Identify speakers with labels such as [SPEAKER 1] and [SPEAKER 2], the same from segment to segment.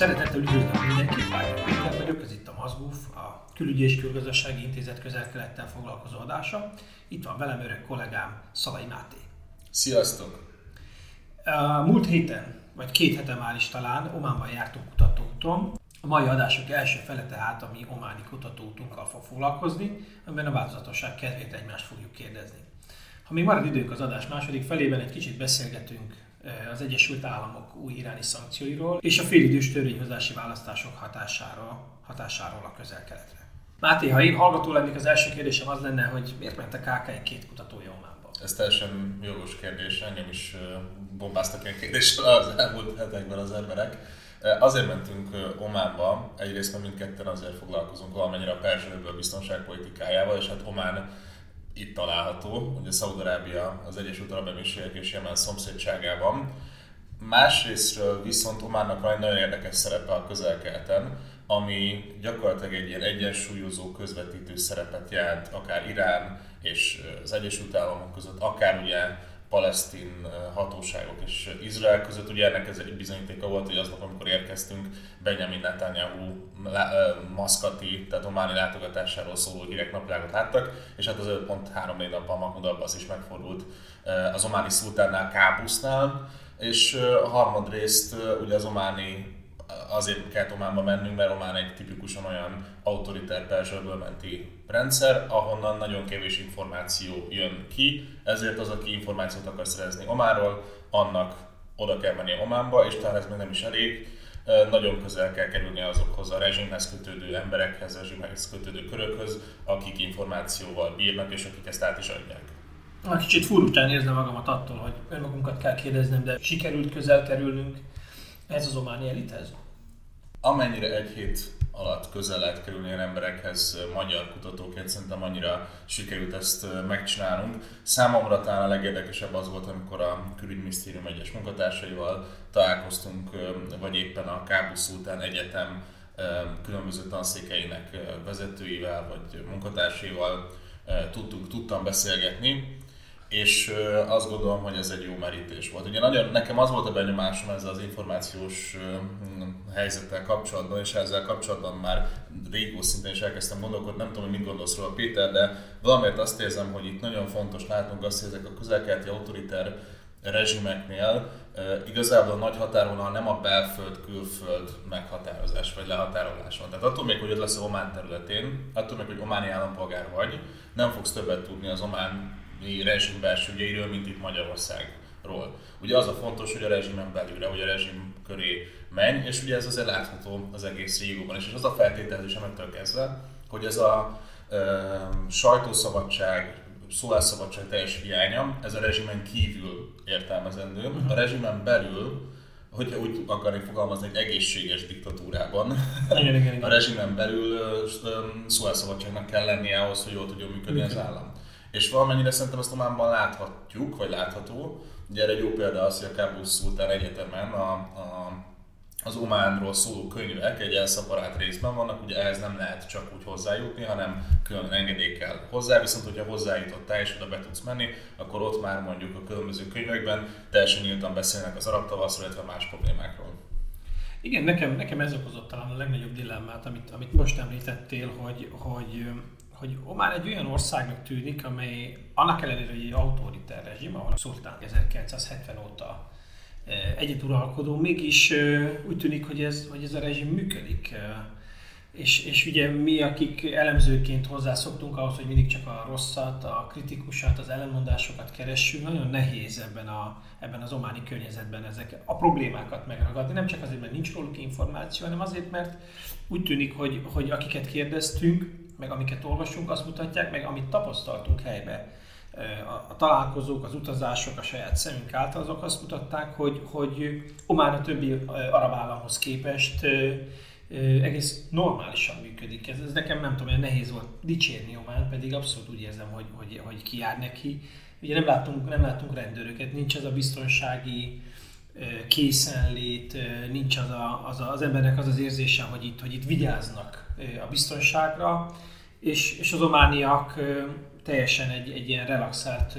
[SPEAKER 1] Szeretettel üdvözlök mindenkit, Fájner Péter vagyok, ez itt a Mazguf, a Külügyi és Külgazdasági Intézet közel-kelettel foglalkozó adása. Itt van velem öreg kollégám, Szalai Máté.
[SPEAKER 2] Sziasztok!
[SPEAKER 1] Múlt héten, vagy két hete már is talán, Ománban jártunk kutatóúton. A mai adások első fele tehát a mi ománi kutatóutunkkal fog foglalkozni, amiben a változatosság kedvéért egymást fogjuk kérdezni. Ha még marad időnk az adás második felében, egy kicsit beszélgetünk az Egyesült Államok új iráni szankcióiról és a félidős törvényhozási választások hatásáról, hatásáról a közel-keletre. Máté, ha én hallgató lennék, az első kérdésem az lenne, hogy miért ment a KK két kutatója Ománba?
[SPEAKER 2] Ez teljesen jogos kérdés, engem is bombáztak ilyen kérdéssel az elmúlt hetekben az emberek. Azért mentünk Ománba, egyrészt mert mindketten azért foglalkozunk valamennyire a Perzsőből biztonságpolitikájával, és hát Omán itt található, ugye Szaudarábia az Egyesült Arab Emírségek és Jemen szomszédságában. Másrésztről viszont Ománnak van egy nagyon érdekes szerepe a közel-keleten, ami gyakorlatilag egy ilyen egyensúlyozó, közvetítő szerepet jelent, akár Irán és az Egyesült Államok között, akár ugye palesztin hatóságok és Izrael között. Ugye ennek ez egy bizonyítéka volt, hogy aznap, amikor érkeztünk, Benjamin Netanyahu maszkati, tehát ománi látogatásáról szóló hírek napvilágot láttak, és hát az 5.3 nappal Mahmoud Abbas is megfordult az ománi szultánnál, Kábusznál, és harmadrészt ugye az ománi azért kell Ománba mennünk, mert Omán egy tipikusan olyan autoriter perzsőből menti rendszer, ahonnan nagyon kevés információ jön ki, ezért az, aki információt akar szerezni Ománról, annak oda kell menni Ománba, és talán ez még nem is elég, nagyon közel kell kerülni azokhoz a rezsimhez kötődő emberekhez, rezsimhez kötődő körökhöz, akik információval bírnak, és akik ezt át is adják.
[SPEAKER 1] Kicsit furcsán érzem magamat attól, hogy önmagunkat kell kérdeznem, de sikerült közel kerülnünk ez az ománi elithez?
[SPEAKER 2] Amennyire egy hét alatt közel lehet kerülni emberekhez magyar kutatóként, szerintem annyira sikerült ezt megcsinálnunk. Számomra talán a legérdekesebb az volt, amikor a külügyminisztérium egyes munkatársaival találkoztunk, vagy éppen a Kábusz után egyetem különböző tanszékeinek vezetőivel, vagy munkatársaival tudtunk, tudtam beszélgetni, és azt gondolom, hogy ez egy jó merítés volt. Ugye nagyon, nekem az volt a benyomásom ezzel az információs helyzettel kapcsolatban, és ezzel kapcsolatban már régó szinten is elkezdtem gondolkodni, nem tudom, hogy mit gondolsz róla Péter, de valamiért azt érzem, hogy itt nagyon fontos látnunk azt, hogy ezek a közelkeleti autoriter rezsimeknél igazából a nagy határvonal nem a belföld-külföld meghatározás vagy lehatárolás van. Tehát attól még, hogy ott lesz Omán területén, attól még, hogy ománi állampolgár vagy, nem fogsz többet tudni az omán rezsim belső ügyeiről, mint itt Magyarországról. Ugye az a fontos, hogy a rezsimen belülre, hogy a rezsim köré menj, és ugye ez azért látható az egész régióban is. És az a feltételezés, amitől kezdve, hogy ez a ö, sajtószabadság, szólásszabadság teljes hiánya, ez a rezsimen kívül értelmezendő. Uh-huh. A rezsimen belül hogy úgy akarnék fogalmazni, egy egészséges diktatúrában. Igen, igen, igen. A rezsimen belül szólásszabadságnak kell lennie ahhoz, hogy jól tudjon működni az állam. És valamennyire szerintem ezt Ománban láthatjuk, vagy látható. Ugye erre egy jó példa az, hogy a Kábusz Szultán Egyetemen a, a, az Ománról szóló könyvek egy elszaparált részben vannak, ugye ehhez nem lehet csak úgy hozzájutni, hanem külön engedély kell hozzá, viszont hogyha hozzájutottál és oda be tudsz menni, akkor ott már mondjuk a különböző könyvekben teljesen nyíltan beszélnek az arab tavaszról, illetve más problémákról.
[SPEAKER 1] Igen, nekem, nekem ez okozott talán a legnagyobb dilemmát, amit, amit most említettél, hogy, hogy hogy Omán egy olyan országnak tűnik, amely annak ellenére, hogy egy autoriter rezsim, ahol a szultán 1970 óta e, egyet uralkodó, mégis e, úgy tűnik, hogy ez, hogy ez a rezsim működik. E, és, és ugye mi, akik elemzőként hozzászoktunk ahhoz, hogy mindig csak a rosszat, a kritikusat, az ellenmondásokat keressünk, nagyon nehéz ebben, a, ebben az ománi környezetben ezek a problémákat megragadni. Nem csak azért, mert nincs róluk információ, hanem azért, mert úgy tűnik, hogy, hogy akiket kérdeztünk, meg amiket olvasunk, azt mutatják, meg amit tapasztaltunk helybe. A, a találkozók, az utazások a saját szemünk által, azok azt mutatták, hogy, hogy Omán a többi arab államhoz képest egész normálisan működik. Ez, ez nekem nem tudom, olyan nehéz volt dicsérni Omán, pedig abszolút úgy érzem, hogy, hogy, hogy ki jár neki. Ugye nem látunk, nem látunk rendőröket, nincs ez a biztonsági készenlét, nincs az, a, az, a, az embernek az az érzése, hogy itt, hogy itt vigyáznak a biztonságra, és, és az omániak teljesen egy, egy ilyen relaxált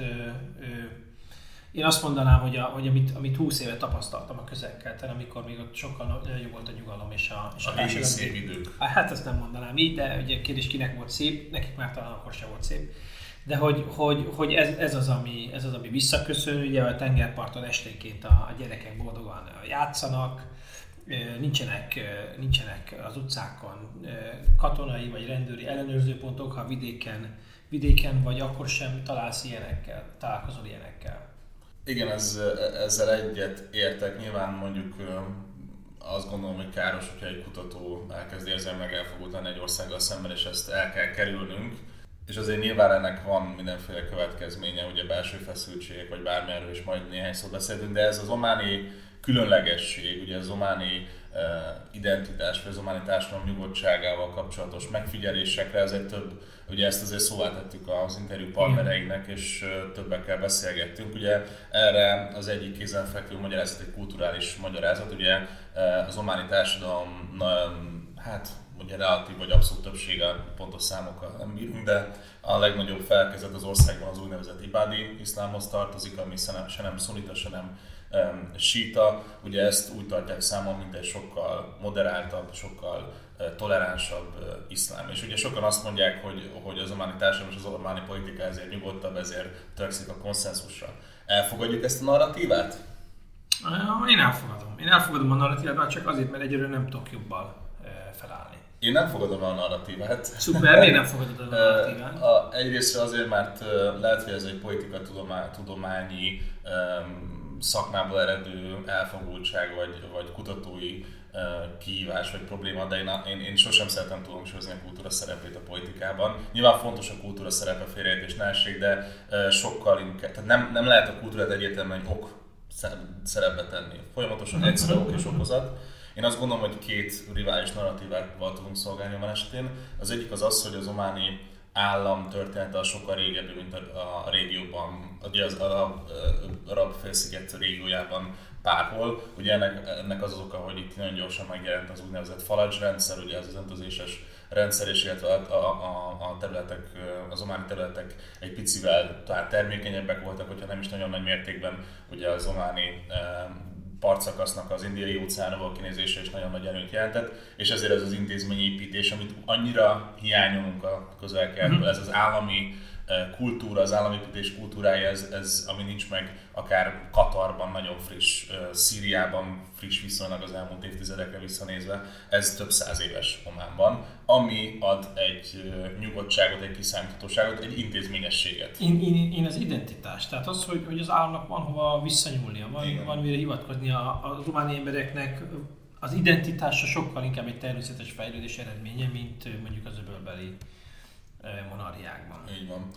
[SPEAKER 1] Én azt mondanám, hogy, a, hogy amit, amit 20 éve tapasztaltam a közel amikor még ott sokkal jobb volt a nyugalom és a, és
[SPEAKER 2] a, a szép idők.
[SPEAKER 1] Hát ezt nem mondanám így, de ugye kérdés kinek volt szép, nekik már talán akkor sem volt szép. De hogy, hogy, hogy ez, ez, az, ami, ez az, ami visszaköszön, ugye a tengerparton esténként a, a gyerekek boldogan játszanak, nincsenek, nincsenek az utcákon katonai vagy rendőri ellenőrzőpontok, ha vidéken, vidéken vagy akkor sem találsz ilyenekkel, találkozol ilyenekkel.
[SPEAKER 2] Igen, ez, ezzel egyet értek. Nyilván mondjuk azt gondolom, hogy káros, hogyha egy kutató elkezd érzelmileg elfogult egy országgal szemben, és ezt el kell kerülnünk. És azért nyilván ennek van mindenféle következménye, ugye belső feszültségek, vagy bármilyenről is majd néhány szót beszélünk, de ez az ománi különlegesség, ugye az ománi uh, identitás, vagy az ománi társadalom nyugodtságával kapcsolatos megfigyelésekre, ezért több, ugye ezt azért szóvá tettük az interjú partnereinknek, és uh, többekkel beszélgettünk. Ugye erre az egyik kézenfekvő magyarázat egy kulturális magyarázat, ugye uh, az ománi társadalom hát ugye relatív vagy abszolút többsége, pontos számokkal nem bírunk, de a legnagyobb felkezet az országban az úgynevezett ibádi iszlámhoz tartozik, ami se nem szunita, se nem um, síta. Ugye ezt úgy tartják számon, mint egy sokkal moderáltabb, sokkal uh, toleránsabb uh, iszlám. És ugye sokan azt mondják, hogy, hogy az ománi társadalom és az ománi politika ezért nyugodtabb, ezért törekszik a konszenzusra. Elfogadjuk ezt a narratívát?
[SPEAKER 1] Én elfogadom. Én elfogadom a narratívát, csak azért, mert egyről nem tudok jobban felállni.
[SPEAKER 2] Én nem fogadom a narratívát.
[SPEAKER 1] Szuper, miért nem fogadod a narratívát?
[SPEAKER 2] a, egyrészt azért, mert lehet, hogy ez egy politika tudományi um, szakmából eredő elfogultság, vagy, vagy kutatói kihívás, vagy probléma, de én, én, én sosem szeretem túlhangsúlyozni a kultúra szerepét a politikában. Nyilván fontos a kultúra szerepe, félreértés ne de sokkal inkább, tehát nem, nem lehet a kultúrát egyértelműen ok szerepbe tenni. Folyamatosan egyszerű ok és okozat én azt gondolom, hogy két rivális narratívával tudunk szolgálni a esetén. Az egyik az az, hogy az ománi állam története a sokkal régebbi, mint a, a régióban, ugye az arab, arab félsziget régiójában bárhol. Ugye ennek, ennek az az oka, hogy itt nagyon gyorsan megjelent az úgynevezett faladzs rendszer, ugye ez az öntözéses rendszer, és illetve a, a, a területek, az ománi területek egy picivel talán termékenyebbek voltak, hogyha nem is nagyon nagy mértékben ugye az ománi partszakasznak az indiai óceánról kinézése is nagyon nagy előnyt jelentett, és ezért ez az intézményépítés, amit annyira hiányolunk a közelkeltből, mm-hmm. ez az állami kultúra, az államépítés kultúrája, ez, ez, ami nincs meg akár Katarban nagyon friss, Szíriában friss viszonylag az elmúlt évtizedekre visszanézve, ez több száz éves Ománban, ami ad egy nyugodtságot, egy kiszámíthatóságot, egy intézményességet.
[SPEAKER 1] Én, én, én az identitás, tehát az, hogy, hogy az államnak van hova visszanyúlnia, van, van mire hivatkoznia a románi embereknek, az identitása sokkal inkább egy természetes fejlődés eredménye, mint mondjuk az öbölbeli monarchiákban.
[SPEAKER 2] Így van.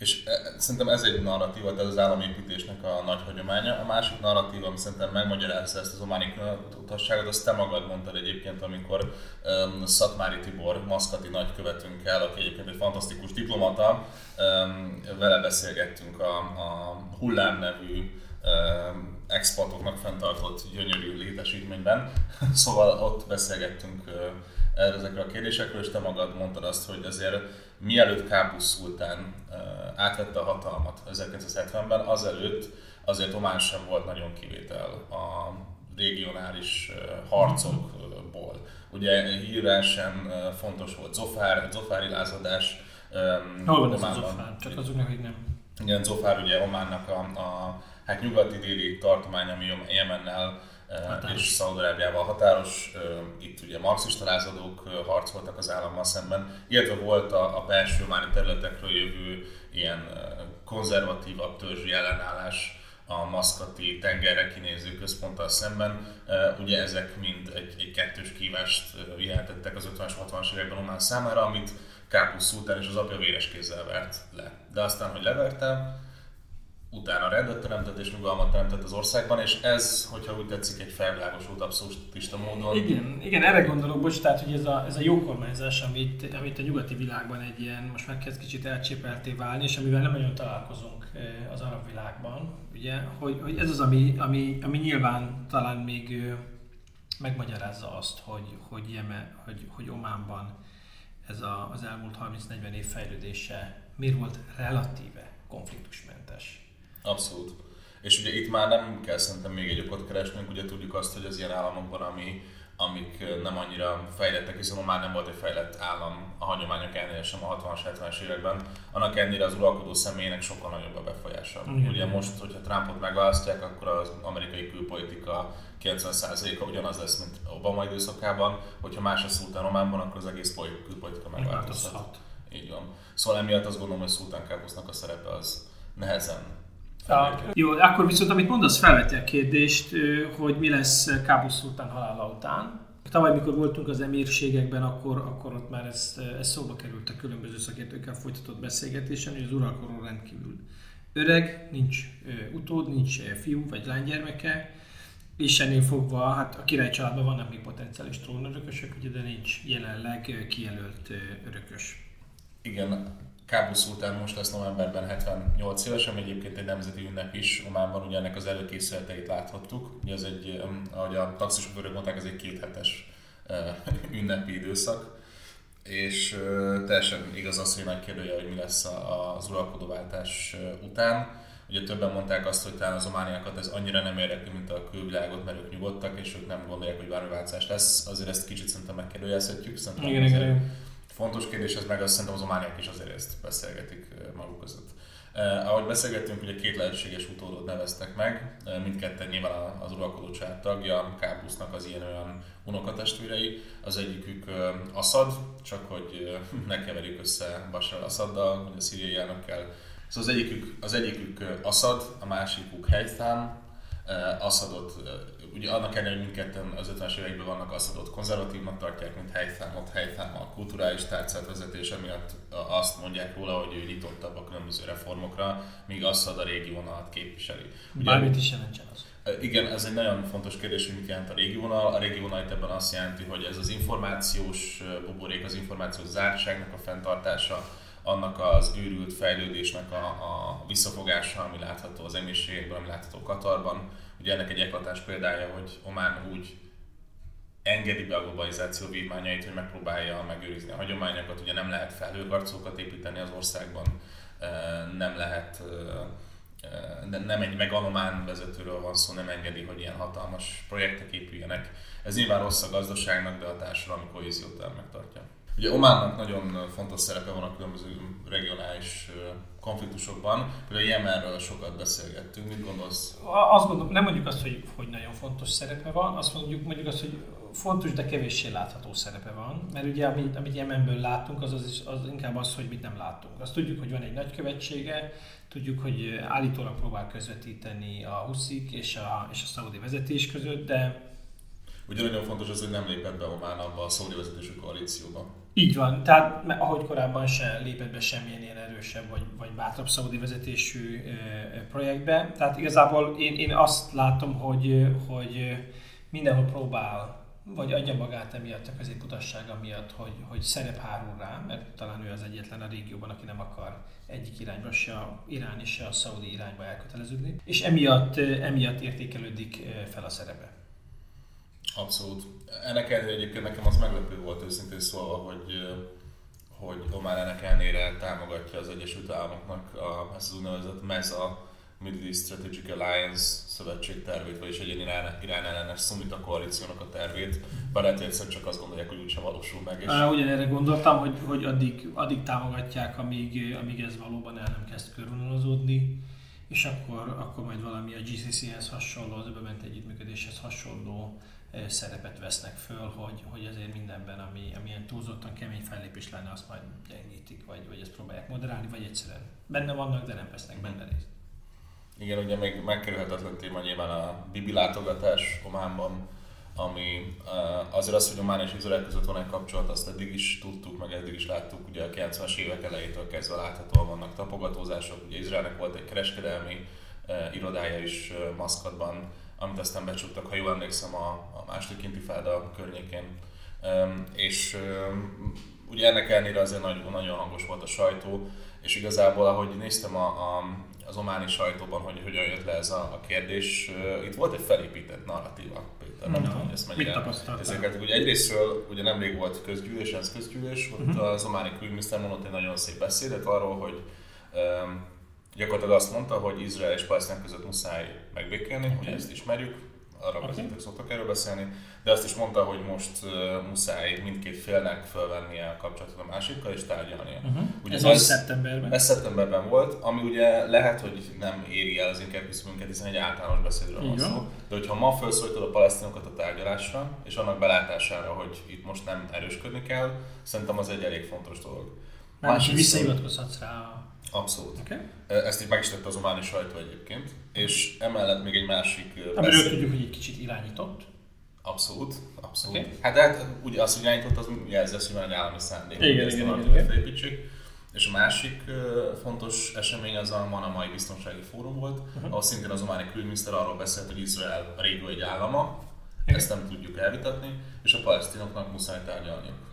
[SPEAKER 2] És e, szerintem ez egy narratíva, ez az államépítésnek a nagy hagyománya. A másik narratíva, ami szerintem megmagyarázza ezt az ománi utasságot, azt te magad mondtad egyébként, amikor um, Szatmári Tibor, maszkati nagykövetünkkel, aki egyébként egy fantasztikus diplomata, um, vele beszélgettünk a, a Hullám nevű um, expatoknak fenntartott gyönyörű létesítményben. szóval ott beszélgettünk uh, ezekről a kérdésekről, és te magad mondtad azt, hogy azért mielőtt Kábusz szultán átvette a hatalmat 1970-ben, azelőtt azért Omán sem volt nagyon kivétel a regionális harcokból. Ugye híresen fontos volt Zofár, Zofári lázadás.
[SPEAKER 1] Hol van ez a Zofár? Csak azoknak, hogy nem.
[SPEAKER 2] Igen, Zofár ugye Ománnak a, a hát nyugati-déli tartomány, ami Jemennel Határos. és Szaudarábiával határos. Itt ugye marxista lázadók harcoltak az állammal szemben, illetve volt a, a belső máni területekről jövő ilyen konzervatívabb törzsi ellenállás a maszkati tengerre kinéző központtal szemben. Ugye ezek mind egy, egy kettős kívást jelentettek az 50-es, 60-as években Omán számára, amit Kápusz szultán és az apja véres kézzel vert le. De aztán, hogy leverte, utána rendet teremtett és nyugalmat teremtett az országban, és ez, hogyha úgy tetszik, egy felvilágosult abszolútista módon.
[SPEAKER 1] Igen, igen, erre gondolok, bocs, tehát, hogy ez a, ez a jó kormányzás, amit, amit a nyugati világban egy ilyen, most már kezd kicsit elcsépelté válni, és amivel nem nagyon találkozunk eh, az arab világban, ugye, hogy, hogy ez az, ami, ami, ami nyilván talán még megmagyarázza azt, hogy, hogy, Jeme, hogy, hogy Ománban ez a, az elmúlt 30-40 év fejlődése miért volt relatíve konfliktusmentes.
[SPEAKER 2] Abszolút. És ugye itt már nem kell szerintem még egy okot keresnünk, ugye tudjuk azt, hogy az ilyen államokban, ami amik nem annyira fejlettek, hiszen már nem volt egy fejlett állam a hagyományok ellenére sem a 60-as, 70-es években. Annak ellenére az uralkodó személynek sokkal nagyobb a befolyása. Igen. Ugye most, hogyha Trumpot megválasztják, akkor az amerikai külpolitika 90%-a ugyanaz lesz, mint Obama időszakában, hogyha más a szultán Románban, akkor az egész külpolitika megváltozhat. Így van. Szóval emiatt azt gondolom, hogy Szultán Kábusznak a szerepe az nehezen
[SPEAKER 1] jó, akkor viszont amit mondasz, felveti a kérdést, hogy mi lesz Kábusz Szultán halála után. Tavaly, mikor voltunk az emírségekben, akkor, akkor ott már ez, ez szóba került a különböző szakértőkkel folytatott beszélgetésen, hogy az uralkorú rendkívül öreg, nincs utód, nincs fiú vagy lánygyermeke, és ennél fogva, hát a király családban vannak még potenciális trónörökösök, ugye, de nincs jelenleg kijelölt örökös.
[SPEAKER 2] Igen, Kábusz után most lesz novemberben 78 éves, ami egyébként egy nemzeti ünnep is Ománban, ugye ennek az előkészületeit láthattuk. Ugye ez egy, ahogy a taxisofőrök mondták, ez egy kéthetes ünnepi időszak. És teljesen igaz az, hogy nagy kérdője, hogy mi lesz az uralkodóváltás után. Ugye többen mondták azt, hogy talán az omániakat ez annyira nem érdekli, mint a külvilágot, mert ők nyugodtak, és ők nem gondolják, hogy bármi változás lesz. Azért ezt kicsit szerintem megkérdőjelezhetjük. Szerintem
[SPEAKER 1] igen, igen, igen
[SPEAKER 2] fontos kérdés, ez meg azt szerintem az omániak is azért ezt beszélgetik maguk között. Eh, ahogy beszélgettünk, ugye két lehetséges utódot neveztek meg, eh, mindketten nyilván az uralkodó család tagja, Kábusznak az ilyen olyan unokatestvérei, az egyikük eh, Assad, csak hogy ne keverjük össze Bashar al-Assaddal, hogy a szíriai elnökkel. Szóval az egyikük, az egyikük Assad, a másikuk Helythám, Assadot ugye annak ellenére, hogy mindketten az 50-es években vannak azt adott konzervatívnak tartják, mint helyszámot, helyszám a kulturális tárcát vezetése miatt azt mondják róla, hogy ő nyitottabb a különböző reformokra, míg Assad a régi vonalat képviseli.
[SPEAKER 1] Ugye, Bármit is jelentsen az.
[SPEAKER 2] Igen, ez egy nagyon fontos kérdés, hogy mit jelent a régi vonal. A régi vonal itt ebben azt jelenti, hogy ez az információs buborék, az információs zártságnak a fenntartása, annak az őrült fejlődésnek a, a visszafogása, ami látható az emírségekben, ami látható Katarban, Ugye ennek egy eklatás példája, hogy Omán úgy engedi be a globalizáció vívmányait, hogy megpróbálja megőrizni a hagyományokat, ugye nem lehet felhőkarcokat építeni az országban, nem lehet nem egy megalomán vezetőről van szó, nem engedi, hogy ilyen hatalmas projektek épüljenek. Ez nyilván rossz a gazdaságnak, de a társadalmi kohéziót megtartja. Ugye Ománnak nagyon fontos szerepe van a különböző regionális konfliktusokban. Például Jemenről sokat beszélgettünk. Mit gondolsz?
[SPEAKER 1] Azt gondolom, nem mondjuk azt, hogy, hogy nagyon fontos szerepe van, azt mondjuk, mondjuk azt, hogy fontos, de kevéssé látható szerepe van. Mert ugye amit, amit Jemenből látunk, az, az, az inkább az, hogy mit nem látunk. Azt tudjuk, hogy van egy nagykövetsége, tudjuk, hogy állítólag próbál közvetíteni a Huszik és a, és a szaudi vezetés között, de
[SPEAKER 2] Ugye nagyon fontos az, hogy nem lépett be Omán abba a szaudi vezetésű koalícióba.
[SPEAKER 1] Így van, tehát ahogy korábban se lépett be semmilyen ilyen erősebb vagy, vagy bátrabb szaudi vezetésű projektbe. Tehát igazából én, én azt látom, hogy, hogy mindenhol próbál vagy adja magát emiatt a középutassága miatt, hogy, hogy szerep hárul rá, mert talán ő az egyetlen a régióban, aki nem akar egyik irányba, se a iráni, se a szaudi irányba elköteleződni, és emiatt, emiatt értékelődik fel a szerepe.
[SPEAKER 2] Abszolút. Ennek ellenére egyébként nekem az meglepő volt őszintén szólva, hogy hogy Omar ennek ellenére támogatja az Egyesült Államoknak a, ezt az úgynevezett MESA, Middle East Strategic Alliance szövetség tervét, vagyis egy Irán, Irán ellenes szumita koalíciónak a tervét, bár lehet, hogy csak azt gondolják, hogy úgysem valósul meg. És...
[SPEAKER 1] Ugyanerre gondoltam, hogy, hogy addig, addig támogatják, amíg, amíg ez valóban el nem kezd körvonalazódni, és akkor, akkor majd valami a GCC-hez hasonló, az öböment együttműködéshez hasonló szerepet vesznek föl, hogy, hogy azért mindenben, ami, ami ilyen túlzottan kemény fellépés lenne, azt majd gyengítik, vagy, vagy ezt próbálják moderálni, vagy egyszerűen benne vannak, de nem vesznek benne részt.
[SPEAKER 2] Igen, ugye még megkerülhetetlen téma nyilván a Bibi látogatás Ománban, ami azért az, hogy Omán és Izrael között van egy kapcsolat, azt eddig is tudtuk, meg eddig is láttuk, ugye a 90-es évek elejétől kezdve láthatóan vannak tapogatózások, ugye Izraelnek volt egy kereskedelmi irodája is Maszkatban, amit aztán becsuktak, ha jól emlékszem, a, a második intifáda környékén. Um, és um, ugye ennek ellenére azért nagyon, nagyon hangos volt a sajtó, és igazából, ahogy néztem a, a, az ománi sajtóban, hogy hogyan jött le ez a, a kérdés, uh, itt volt egy felépített narratíva, Péter,
[SPEAKER 1] nem tudom, hogy ezt mennyire
[SPEAKER 2] ezeket. Ugye egyrésztről ugye nemrég volt közgyűlés, ez közgyűlés, ott uh-huh. az ománi külügyminiszter mondott egy nagyon szép beszédet arról, hogy um, Gyakorlatilag azt mondta, hogy Izrael és Palesztin között muszáj megbékélni, okay. hogy ezt ismerjük, arab okay. szoktak erről beszélni, de azt is mondta, hogy most uh, muszáj mindkét félnek felvennie a kapcsolatot a másikkal és tárgyalnia.
[SPEAKER 1] Uh-huh. Ugye ez, ez szeptemberben?
[SPEAKER 2] Ez szeptemberben volt, ami ugye lehet, hogy nem éri el az inkább küszöbünket, hiszen egy általános beszédről van szó. De hogyha ma felszólítod a palesztinokat a tárgyalásra, és annak belátására, hogy itt most nem erősködni kell, szerintem az egy elég fontos dolog.
[SPEAKER 1] Másik visszaivatkozhatsz rá
[SPEAKER 2] Abszolút. Okay. Ezt így meg is tette az ománi sajtó egyébként. És emellett még egy másik...
[SPEAKER 1] Amiről tudjuk, hogy egy kicsit irányított.
[SPEAKER 2] Abszolút, abszolút. Okay. Hát de hát ugye az, hogy irányított, az jelzi azt, hogy van egy állami szándék,
[SPEAKER 1] hogy ezt igen, igen.
[SPEAKER 2] felépítsük. És a másik uh, fontos esemény az a Manamai Biztonsági Fórum volt, uh-huh. ahol szintén az ománi külügyminiszter arról beszélt, hogy Izrael a régió egy állama, igen. ezt nem tudjuk elvitatni, és a palesztinoknak muszáj tárgyalniuk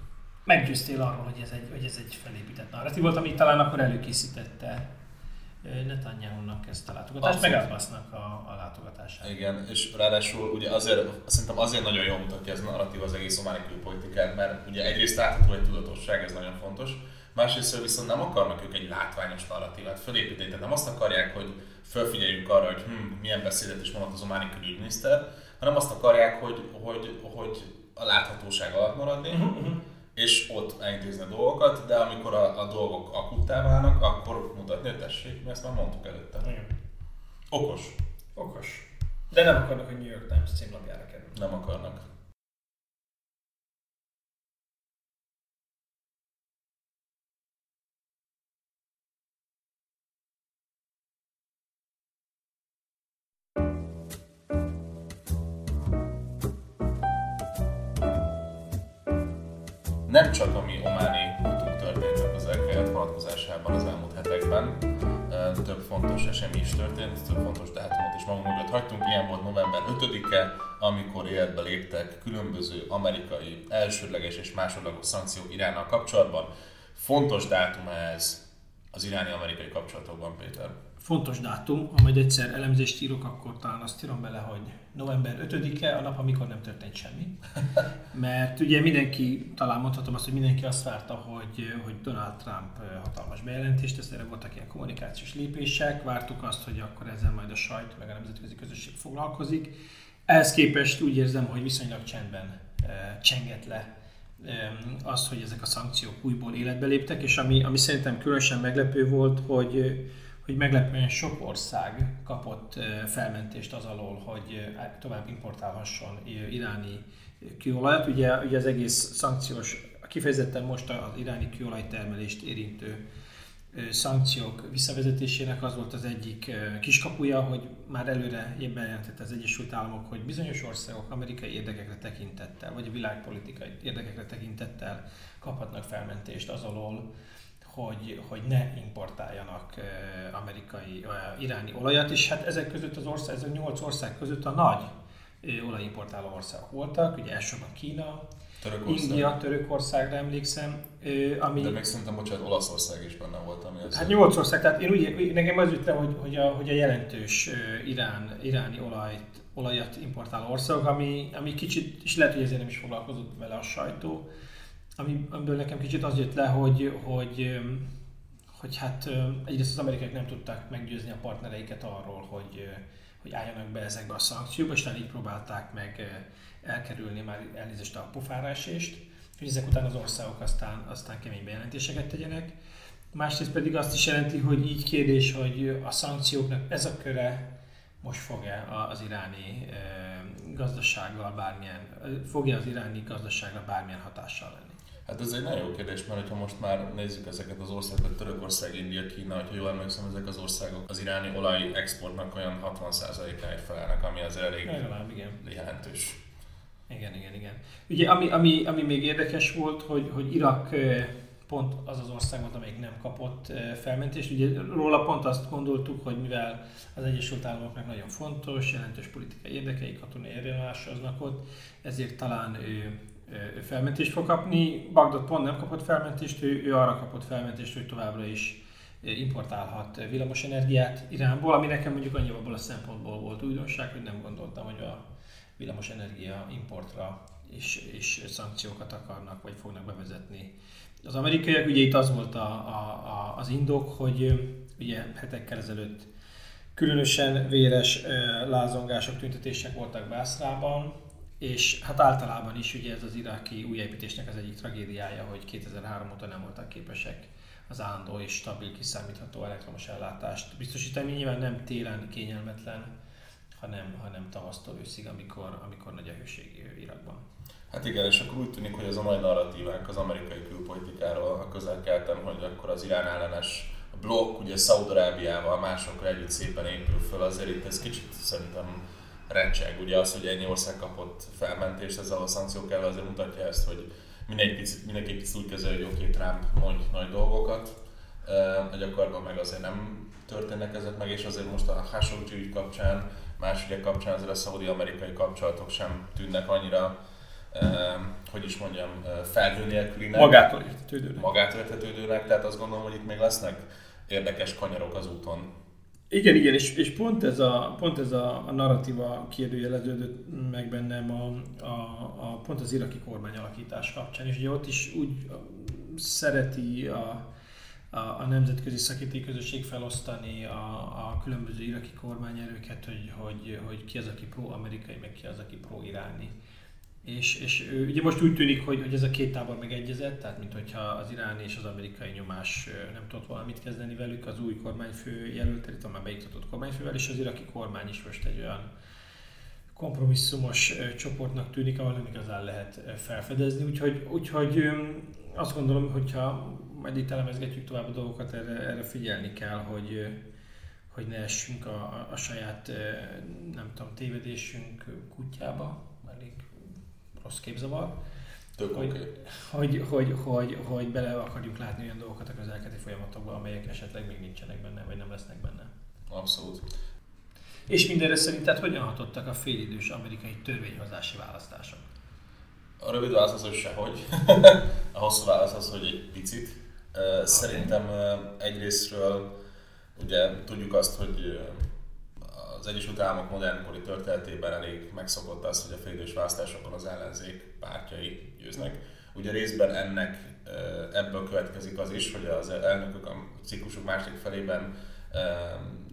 [SPEAKER 1] meggyőztél arról, hogy ez egy, hogy ez egy felépített narratív volt, amit talán akkor előkészítette Netanyahu-nak ezt a látogatást, meg Abbasnak a, a látogatását.
[SPEAKER 2] Igen, és ráadásul ugye azért, szerintem azért nagyon jól mutatja ez a narratív az egész ománi külpolitikát, mert ugye egyrészt látható egy tudatosság, ez nagyon fontos, másrészt viszont nem akarnak ők egy látványos narratívát felépíteni, tehát nem azt akarják, hogy felfigyeljünk arra, hogy hm, milyen beszédet is mondott az ománi külügyminiszter, hanem azt akarják, hogy, hogy, hogy a láthatóság alatt maradni, uh-huh és ott elintézni a dolgokat, de amikor a, a dolgok akuttá válnak, akkor mutatni, hogy tessék, mi ezt már mondtuk előtte.
[SPEAKER 1] Igen.
[SPEAKER 2] Okos.
[SPEAKER 1] Okos. De nem akarnak, hogy New York Times címlapjára kerül.
[SPEAKER 2] Nem akarnak. Nem csak a mi ománi útunk történt meg az elkelet vonatkozásában az elmúlt hetekben, több fontos esemény is történt, több fontos dátumot is magunk mögött hagytunk. Ilyen volt november 5-e, amikor életbe léptek különböző amerikai elsődleges és másodlagos szankciók Iránnal kapcsolatban. Fontos dátum ez az iráni-amerikai kapcsolatokban, Péter
[SPEAKER 1] fontos dátum, ha majd egyszer elemzést írok, akkor talán azt írom bele, hogy november 5-e, a nap, amikor nem történt semmi. Mert ugye mindenki, talán mondhatom azt, hogy mindenki azt várta, hogy, hogy Donald Trump hatalmas bejelentést tesz, erre voltak ilyen kommunikációs lépések, vártuk azt, hogy akkor ezzel majd a sajt, meg a nemzetközi közösség foglalkozik. Ehhez képest úgy érzem, hogy viszonylag csendben csengett le az, hogy ezek a szankciók újból életbe léptek, és ami, ami szerintem különösen meglepő volt, hogy hogy meglepően sok ország kapott felmentést az alól, hogy tovább importálhasson iráni kőolajat. Ugye, ugye az egész szankciós, kifejezetten most az iráni kőolajtermelést érintő szankciók visszavezetésének az volt az egyik kiskapuja, hogy már előre bejelentette az Egyesült Államok, hogy bizonyos országok amerikai érdekekre tekintettel, vagy a világpolitikai érdekekre tekintettel kaphatnak felmentést az alól, hogy, hogy ne importáljanak amerikai, iráni olajat, és hát ezek között az ország, ezek nyolc ország között a nagy olajimportáló országok voltak, ugye elsősorban Kína, Törökország. India, Törökországra emlékszem.
[SPEAKER 2] Ami... De még szerintem, bocsánat, Olaszország is benne volt. Ami
[SPEAKER 1] az hát nyolc ország, tehát én úgy, nekem az jött hogy, hogy, a, hogy a jelentős irán, iráni olajt, olajat importáló országok, ami, ami kicsit, és lehet, hogy ezért nem is foglalkozott vele a sajtó, ami, amiből nekem kicsit az jött le, hogy, hogy, hogy hát egyrészt az amerikaiak nem tudták meggyőzni a partnereiket arról, hogy, hogy álljanak be ezekbe a szankciókba, és így próbálták meg elkerülni már elnézést a pofárásést, hogy ezek után az országok aztán, aztán kemény bejelentéseket tegyenek. Másrészt pedig azt is jelenti, hogy így kérdés, hogy a szankcióknak ez a köre most fog-e az iráni gazdasággal bármilyen, fog-e az iráni gazdaságra bármilyen hatással lenni?
[SPEAKER 2] Hát ez egy nagyon jó kérdés, mert ha most már nézzük ezeket az országokat, Törökország, India, Kína, hogyha jól emlékszem, ezek az országok az iráni olaj exportnak olyan 60%-áért felelnek, ami az elég
[SPEAKER 1] Legalább, igen.
[SPEAKER 2] jelentős.
[SPEAKER 1] Igen, igen, igen. Ugye ami, ami, ami még érdekes volt, hogy, hogy Irak pont az az ország volt, amelyik nem kapott felmentést. Ugye róla pont azt gondoltuk, hogy mivel az Egyesült Államoknak nagyon fontos, jelentős politikai érdekei, katonai aznak ott, ezért talán ő felmentést fog kapni. Bagdad pont nem kapott felmentést, ő, ő arra kapott felmentést, hogy továbbra is importálhat villamosenergiát Iránból, ami nekem mondjuk annyi abból a szempontból volt újdonság, hogy nem gondoltam, hogy a villamosenergia importra és, és szankciókat akarnak, vagy fognak bevezetni. Az amerikaiak, ugye itt az volt a, a, a, az indok, hogy ugye hetekkel ezelőtt különösen véres lázongások, tüntetések voltak Bászrában, és hát általában is ugye ez az iráki újjáépítésnek az egyik tragédiája, hogy 2003 óta nem voltak képesek az állandó és stabil, kiszámítható elektromos ellátást biztosítani. Nyilván nem télen kényelmetlen, hanem, hanem tavasztól őszig, amikor, amikor nagy a hőség Irakban.
[SPEAKER 2] Hát igen, és akkor úgy tűnik, hogy ez a mai narratívánk az amerikai külpolitikáról a közel-keleten, hogy akkor az Irán ellenes blokk, ugye Szaudarábiával, másokkal együtt szépen épül föl, azért itt ez kicsit szerintem recseg. Ugye az, hogy ennyi ország kapott felmentést ezzel a szankciókkal, azért mutatja ezt, hogy mindenki picit, mindenki picit úgy kezel, hogy oké, Trump mond nagy dolgokat, a gyakorlatban meg azért nem történnek ezek meg, és azért most a Khashoggi ügy kapcsán, más ügyek kapcsán azért a szaudi-amerikai kapcsolatok sem tűnnek annyira hogy is mondjam, felhő nélkülinek.
[SPEAKER 1] Magától értetődőnek.
[SPEAKER 2] Magától értetődőnek, tehát azt gondolom, hogy itt még lesznek érdekes kanyarok az úton.
[SPEAKER 1] Igen, igen, és, és pont ez a, pont ez a, a narratíva kérdőjeleződött meg bennem a, a, a, pont az iraki kormány alakítás kapcsán, és ugye ott is úgy szereti a, a, a nemzetközi szakítói közösség felosztani a, a különböző iraki kormányerőket, hogy, hogy, hogy ki az, aki pro-amerikai, meg ki az, aki pro-iráni. És, és ugye most úgy tűnik, hogy, hogy ez a két tábor megegyezett, tehát mint hogyha az iráni és az amerikai nyomás nem tudott valamit kezdeni velük, az új kormányfő jelölt, itt már beiktatott kormányfővel, és az iraki kormány is most egy olyan kompromisszumos csoportnak tűnik, ahol nem igazán lehet felfedezni. Úgyhogy, úgyhogy azt gondolom, hogyha majd itt elemezgetjük tovább a dolgokat, erre, erre figyelni kell, hogy, hogy ne essünk a, a, a saját, nem tudom, tévedésünk kutyába, rossz képzavar.
[SPEAKER 2] Tök
[SPEAKER 1] hogy,
[SPEAKER 2] okay.
[SPEAKER 1] hogy, hogy, hogy, hogy, bele akarjuk látni olyan dolgokat a közelketi folyamatokba, amelyek esetleg még nincsenek benne, vagy nem lesznek benne.
[SPEAKER 2] Abszolút.
[SPEAKER 1] És mindenre szerinted hogyan hatottak a félidős amerikai törvényhozási választások?
[SPEAKER 2] A rövid válasz az, hogy sehogy. a hosszú válasz az, hogy egy picit. Szerintem egyrésztről ugye tudjuk azt, hogy az Egyesült Államok modernkori történetében elég megszokott az, hogy a félidős választásokon az ellenzék pártjai győznek. Ugye részben ennek ebből következik az is, hogy az elnökök a ciklusok másik felében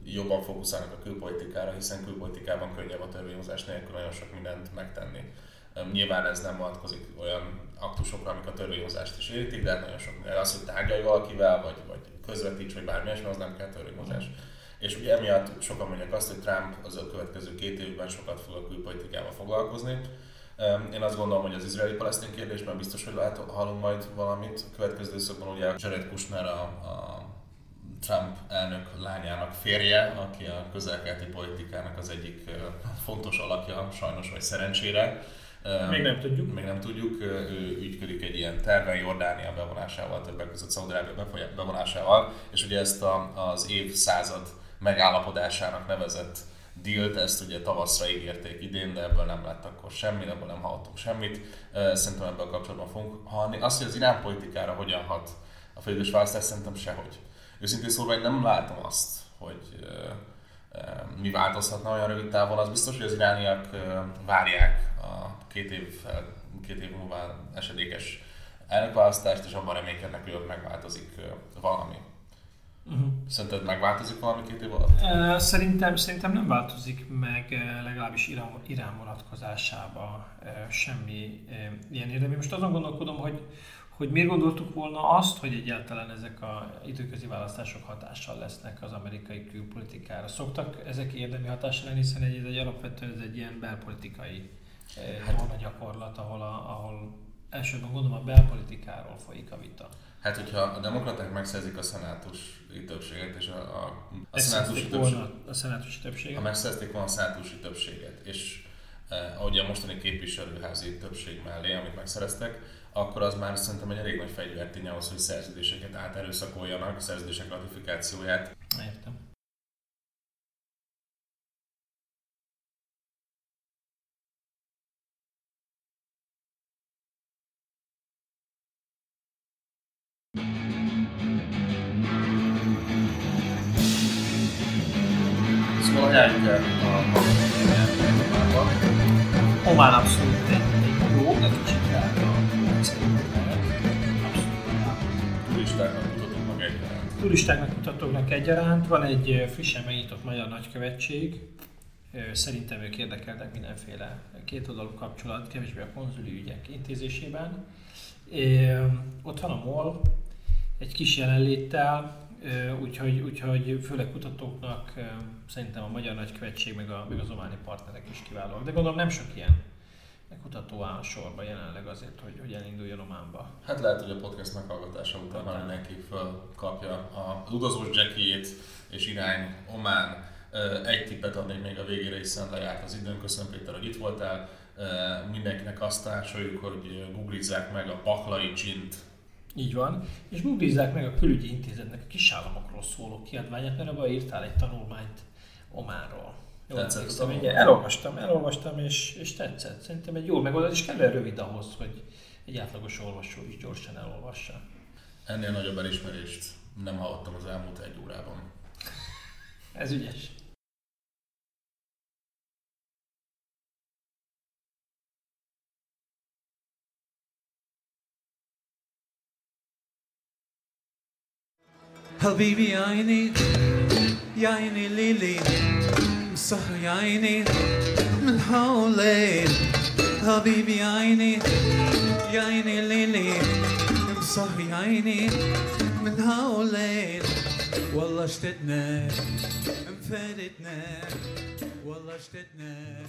[SPEAKER 2] jobban fókuszálnak a külpolitikára, hiszen külpolitikában könnyebb a törvényhozás nélkül nagyon sok mindent megtenni. Nyilván ez nem vonatkozik olyan aktusokra, amik a törvényhozást is érintik, de nagyon sok minden. Az, hogy tárgyalj valakivel, vagy, vagy közvetíts, vagy bármi az nem kell törvényhozás. Mm. És ugye emiatt sokan mondják azt, hogy Trump az a következő két évben sokat fog a külpolitikával foglalkozni. Én azt gondolom, hogy az izraeli-palesztin kérdésben biztos, hogy lát, hallunk majd valamit. A következő időszakban ugye Jared Kushner a, a Trump elnök lányának férje, aki a közelkeleti politikának az egyik fontos alakja, sajnos vagy szerencsére.
[SPEAKER 1] Még nem tudjuk.
[SPEAKER 2] Még nem tudjuk. Ő ügyködik egy ilyen terven Jordánia bevonásával, többek között Szaudarábia bevonásával, és ugye ezt a, az évszázad megállapodásának nevezett dealt, ezt ugye tavaszra ígérték idén, de ebből nem lett akkor semmi, ebből nem hallottunk semmit. Szerintem ebből kapcsolatban fogunk hallani. Azt, hogy az irán politikára hogyan hat a félidős választás, szerintem sehogy. Őszintén szólva, én nem látom azt, hogy mi változhatna olyan rövid távon. Az biztos, hogy az irániak várják a két év, két év múlva esedékes elnökválasztást, és abban reménykednek, hogy ott megváltozik valami. Uh-huh. Szerinted megváltozik valami két év alatt?
[SPEAKER 1] Szerintem, szerintem nem változik meg legalábbis Irán, Irán vonatkozásában semmi ilyen érdemi. Most azon gondolkodom, hogy, hogy miért gondoltuk volna azt, hogy egyáltalán ezek a időközi választások hatással lesznek az amerikai külpolitikára. Szoktak ezek érdemi hatással lenni, hiszen ez egy alapvetően ez egy ilyen belpolitikai hát, gyakorlat, ahol, a, ahol elsőben gondolom a belpolitikáról folyik a vita.
[SPEAKER 2] Hát, hogyha a demokraták megszerzik a szenátusi többséget, és a, a,
[SPEAKER 1] a szenátusi többséget, a szenátusi többséget,
[SPEAKER 2] ha megszerzték volna a szenátusi többséget, és eh, ahogy a mostani képviselőházi többség mellé, amit megszereztek, akkor az már szerintem egy elég nagy fegyvertény ahhoz, hogy szerződéseket áterőszakoljanak, szerződések ratifikációját.
[SPEAKER 1] Értem. Omán abszolút egy, egy jó, de kicsit
[SPEAKER 2] Turistáknak mutatunk meg egyaránt.
[SPEAKER 1] turistáknak, kutatóknak egyaránt. Van egy frissen megnyitott magyar nagykövetség, Szerintem ők érdekeltek mindenféle kétoldalú kapcsolat, kevésbé a konzuli ügyek intézésében. É, ott van a MOL, egy kis jelenléttel, úgyhogy, úgyhogy főleg kutatóknak szerintem a Magyar Nagykövetség meg, a, meg az ománi partnerek is kiválóak. De gondolom nem sok ilyen kutató áll sorba jelenleg azért, hogy, hogy elinduljon Ománba.
[SPEAKER 2] Hát lehet, hogy a podcast meghallgatása után már mindenki felkapja az utazós jackiét és irány Omán. Egy tippet adnék még a végére, hiszen lejárt az időn. Köszönöm Péter, hogy itt voltál. Mindenkinek azt társoljuk, hogy googlizzák meg a Paklai Csint
[SPEAKER 1] így van, és googlizzák meg a külügyi intézetnek a kisállamokról szóló kiadványát, mert abban írtál egy tanulmányt Ománról Jól tetszett a igen, elolvastam, elolvastam, és, és tetszett. Szerintem egy jó megoldás, és kellően rövid ahhoz, hogy egy átlagos olvasó is gyorsan elolvassa.
[SPEAKER 2] Ennél nagyobb elismerést nem hallottam az elmúlt egy órában.
[SPEAKER 1] Ez ügyes. حبيبي يا عيني يا عيني ليلي مسهر يا عيني من حولين حبيبي يا عيني يا عيني ليلي مسهر يا عيني من حولين. والله اشتدنا انفردنا والله اشتدنا